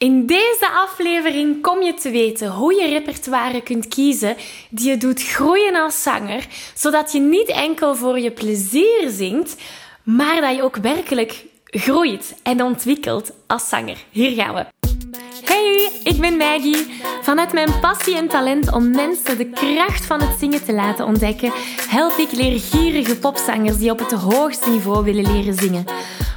In deze aflevering kom je te weten hoe je repertoire kunt kiezen die je doet groeien als zanger, zodat je niet enkel voor je plezier zingt, maar dat je ook werkelijk groeit en ontwikkelt als zanger. Hier gaan we. Hey, ik ben Maggie. Vanuit mijn passie en talent om mensen de kracht van het zingen te laten ontdekken, help ik leergierige popzangers die op het hoogste niveau willen leren zingen.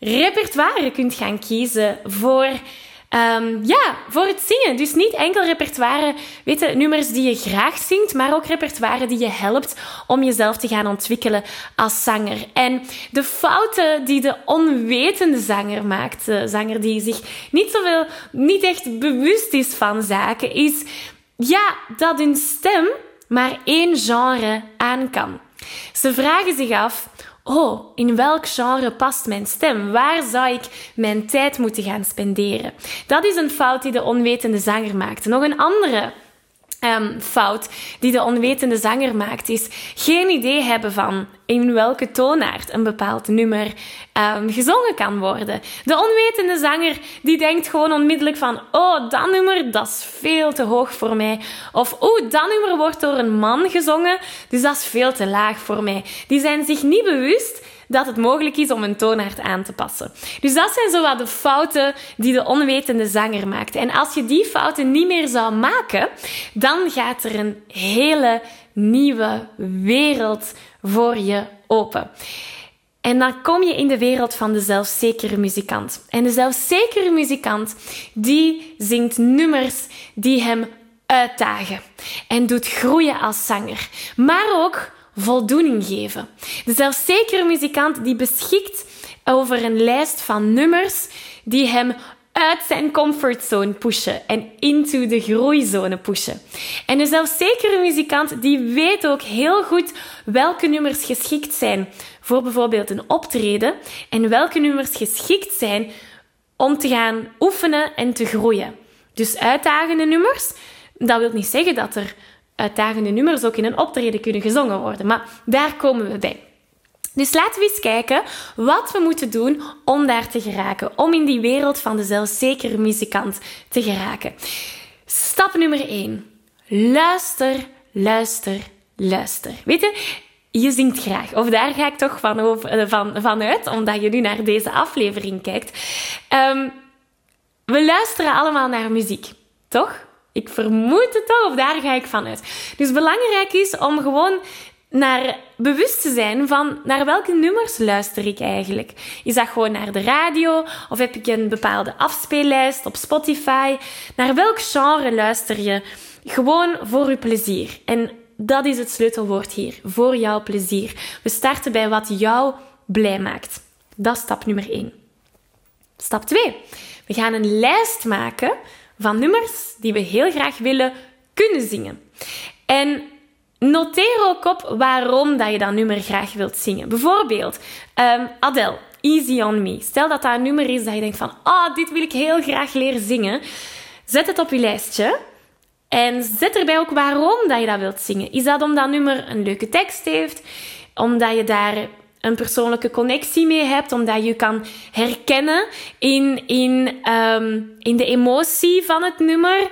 repertoire kunt gaan kiezen voor, um, ja, voor het zingen. Dus niet enkel repertoire, weet nummers die je graag zingt, maar ook repertoire die je helpt om jezelf te gaan ontwikkelen als zanger. En de fouten die de onwetende zanger maakt, de zanger die zich niet zoveel, niet echt bewust is van zaken, is ja, dat hun stem maar één genre aan kan. Ze vragen zich af oh, in welk genre past mijn stem? Waar zou ik mijn tijd moeten gaan spenderen? Dat is een fout die de onwetende zanger maakt. Nog een andere um, fout die de onwetende zanger maakt, is geen idee hebben van in welke toonaard een bepaald nummer um, gezongen kan worden. De onwetende zanger die denkt gewoon onmiddellijk van, oh, dat nummer, dat is veel te hoog voor mij. Of, oh, dat nummer wordt door een man gezongen, dus dat is veel te laag voor mij. Die zijn zich niet bewust dat het mogelijk is om een toonaard aan te passen. Dus dat zijn zo wat de fouten die de onwetende zanger maakt. En als je die fouten niet meer zou maken, dan gaat er een hele nieuwe wereld voor je open. En dan kom je in de wereld van de zelfzekere muzikant. En de zelfzekere muzikant, die zingt nummers die hem uitdagen en doet groeien als zanger. Maar ook voldoening geven. De zelfzekere muzikant die beschikt over een lijst van nummers die hem uit zijn comfortzone pushen en into de groeizone pushen. En de zelfzekere muzikant die weet ook heel goed welke nummers geschikt zijn voor bijvoorbeeld een optreden en welke nummers geschikt zijn om te gaan oefenen en te groeien. Dus uitdagende nummers, dat wil niet zeggen dat er uitdagende nummers ook in een optreden kunnen gezongen worden. Maar daar komen we bij. Dus laten we eens kijken wat we moeten doen om daar te geraken. Om in die wereld van de zelfzekere muzikant te geraken. Stap nummer 1. Luister, luister, luister. Weet je, je zingt graag. Of daar ga ik toch van, over, eh, van, vanuit, omdat je nu naar deze aflevering kijkt. Um, we luisteren allemaal naar muziek, toch? Ik vermoed het toch, of daar ga ik vanuit. Dus belangrijk is om gewoon naar bewust te zijn van naar welke nummers luister ik eigenlijk. Is dat gewoon naar de radio of heb ik een bepaalde afspeellijst op Spotify? Naar welk genre luister je? Gewoon voor je plezier. En dat is het sleutelwoord hier, voor jouw plezier. We starten bij wat jou blij maakt. Dat is stap nummer 1. Stap 2. We gaan een lijst maken van nummers die we heel graag willen kunnen zingen. En noteer ook op waarom dat je dat nummer graag wilt zingen. Bijvoorbeeld um, Adele, Easy on Me. Stel dat dat een nummer is dat je denkt van, ah, oh, dit wil ik heel graag leren zingen. Zet het op je lijstje. En zet erbij ook waarom dat je dat wilt zingen. Is dat omdat nummer een leuke tekst heeft? Omdat je daar een persoonlijke connectie mee hebt, omdat je kan herkennen in, in, um, in de emotie van het nummer,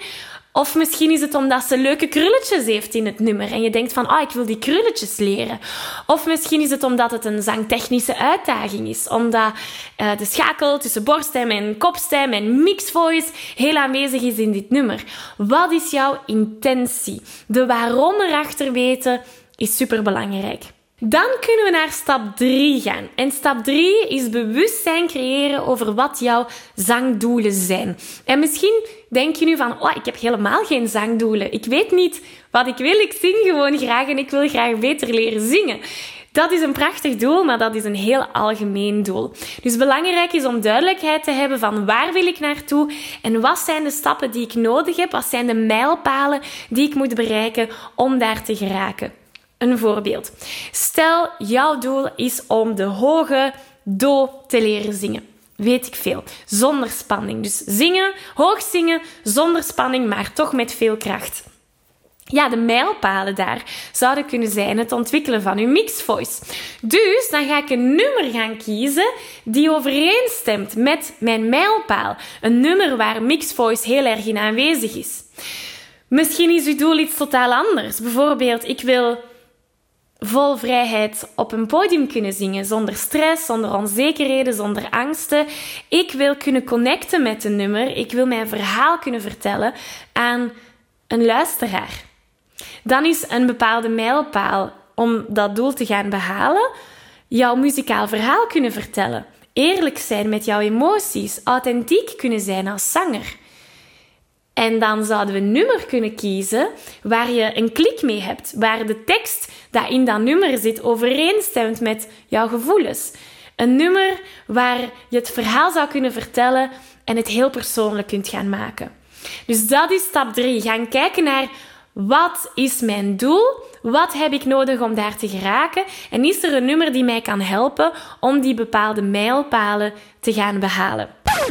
Of misschien is het omdat ze leuke krulletjes heeft in het nummer en je denkt van, ah, ik wil die krulletjes leren. Of misschien is het omdat het een zangtechnische uitdaging is, omdat uh, de schakel tussen borststem en kopstem en mixed voice heel aanwezig is in dit nummer. Wat is jouw intentie? De waarom erachter weten is superbelangrijk. Dan kunnen we naar stap 3 gaan. En stap 3 is bewustzijn creëren over wat jouw zangdoelen zijn. En misschien denk je nu van, oh, ik heb helemaal geen zangdoelen. Ik weet niet wat ik wil. Ik zing gewoon graag en ik wil graag beter leren zingen. Dat is een prachtig doel, maar dat is een heel algemeen doel. Dus belangrijk is om duidelijkheid te hebben van waar wil ik naartoe en wat zijn de stappen die ik nodig heb, wat zijn de mijlpalen die ik moet bereiken om daar te geraken. Een voorbeeld. Stel, jouw doel is om de hoge do te leren zingen. Weet ik veel. Zonder spanning. Dus zingen, hoog zingen, zonder spanning, maar toch met veel kracht. Ja, de mijlpalen daar zouden kunnen zijn het ontwikkelen van uw mixed voice. Dus dan ga ik een nummer gaan kiezen die overeenstemt met mijn mijlpaal. Een nummer waar mixed voice heel erg in aanwezig is. Misschien is uw doel iets totaal anders. Bijvoorbeeld, ik wil vol vrijheid op een podium kunnen zingen, zonder stress, zonder onzekerheden, zonder angsten. Ik wil kunnen connecten met een nummer. Ik wil mijn verhaal kunnen vertellen aan een luisteraar. Dan is een bepaalde mijlpaal om dat doel te gaan behalen, jouw muzikaal verhaal kunnen vertellen. Eerlijk zijn met jouw emoties, authentiek kunnen zijn als zanger. En dan zouden we een nummer kunnen kiezen waar je een klik mee hebt, waar de tekst dat in dat nummer zit overeenstemt met jouw gevoelens. Een nummer waar je het verhaal zou kunnen vertellen en het heel persoonlijk kunt gaan maken. Dus dat is stap 3. Gaan kijken naar wat is mijn doel? Wat heb ik nodig om daar te geraken? En is er een nummer die mij kan helpen om die bepaalde mijlpalen te gaan behalen?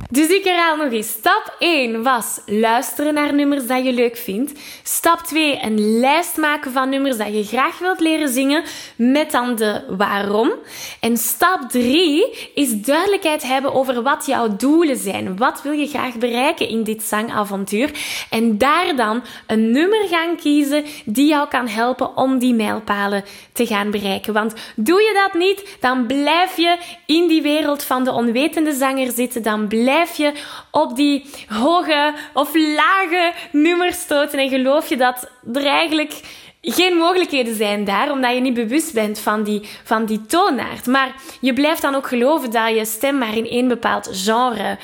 Dus ik herhaal nog eens. Stap 1 was luisteren naar nummers dat je leuk vindt. Stap 2 een lijst maken van nummers dat je graag wilt leren zingen met dan de waarom. En stap 3 is duidelijkheid hebben over wat jouw doelen zijn. Wat wil je graag bereiken in dit zangavontuur? En daar dan een nummer gaan kiezen die jou kan helpen om die mijlpalen te gaan bereiken. Want doe je dat niet, dan blijf je in die wereld van de onwetende zanger zitten. Dan blijf je op die hoge of lage nummers stoten en geloof je dat er eigenlijk geen mogelijkheden zijn daar, omdat je niet bewust bent van die, van die toonaard. Maar je blijft dan ook geloven dat je stem maar in één bepaald genre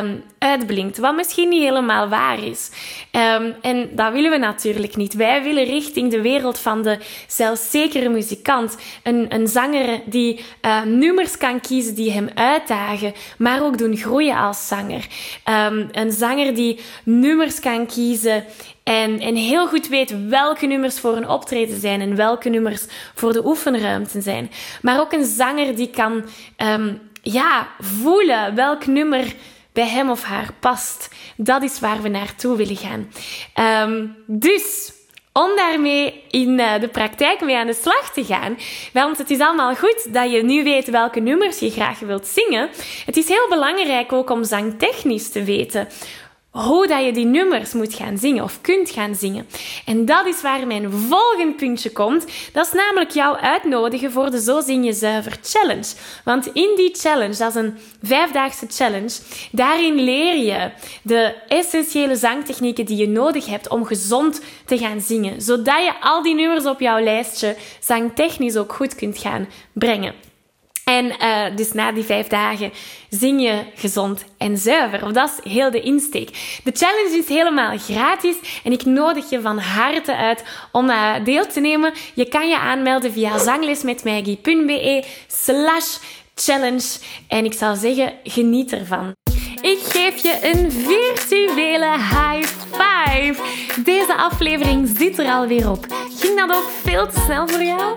um, uitblinkt, wat misschien niet helemaal waar is. Um, en dat willen we natuurlijk niet. Wij willen richting de wereld van de zelfzekere muzikant. Een, een zanger die uh, nummers kan kiezen die hem uitdagen, maar ook doen groeien als zanger. Um, een zanger die nummers kan kiezen en, en heel goed weet welke nummers voor een optreden zijn en welke nummers voor de oefenruimte zijn. Maar ook een zanger die kan um, ja, voelen welk nummer bij hem of haar past. Dat is waar we naartoe willen gaan. Um, dus om daarmee in eh, de praktijk mee aan de slag te gaan. Want het is allemaal goed dat je nu weet welke nummers je graag wilt zingen. Het is heel belangrijk ook om zangtechnisch te weten hoe dat je die nummers moet gaan zingen of kunt gaan zingen. En dat is waar mijn volgende puntje komt. Dat is namelijk jou uitnodigen voor de Zo Zing Je Zuiver Challenge. Want in die challenge, dat is een vijfdaagse challenge, daarin leer je de essentiële zangtechnieken die je nodig hebt om gezond te gaan zingen. Zodat je al die nummers op jouw lijstje zangtechnisch ook goed kunt gaan brengen. En uh, dus na die vijf dagen zing je gezond en zuiver. Dat is heel de insteek. De challenge is helemaal gratis en ik nodig je van harte uit om uh, deel te nemen. Je kan je aanmelden via zanglesmetmaggie.be slash challenge. En ik zou zeggen, geniet ervan. Ik geef je een virtuele high five. Deze aflevering zit er alweer op. Ging dat ook veel te snel voor jou?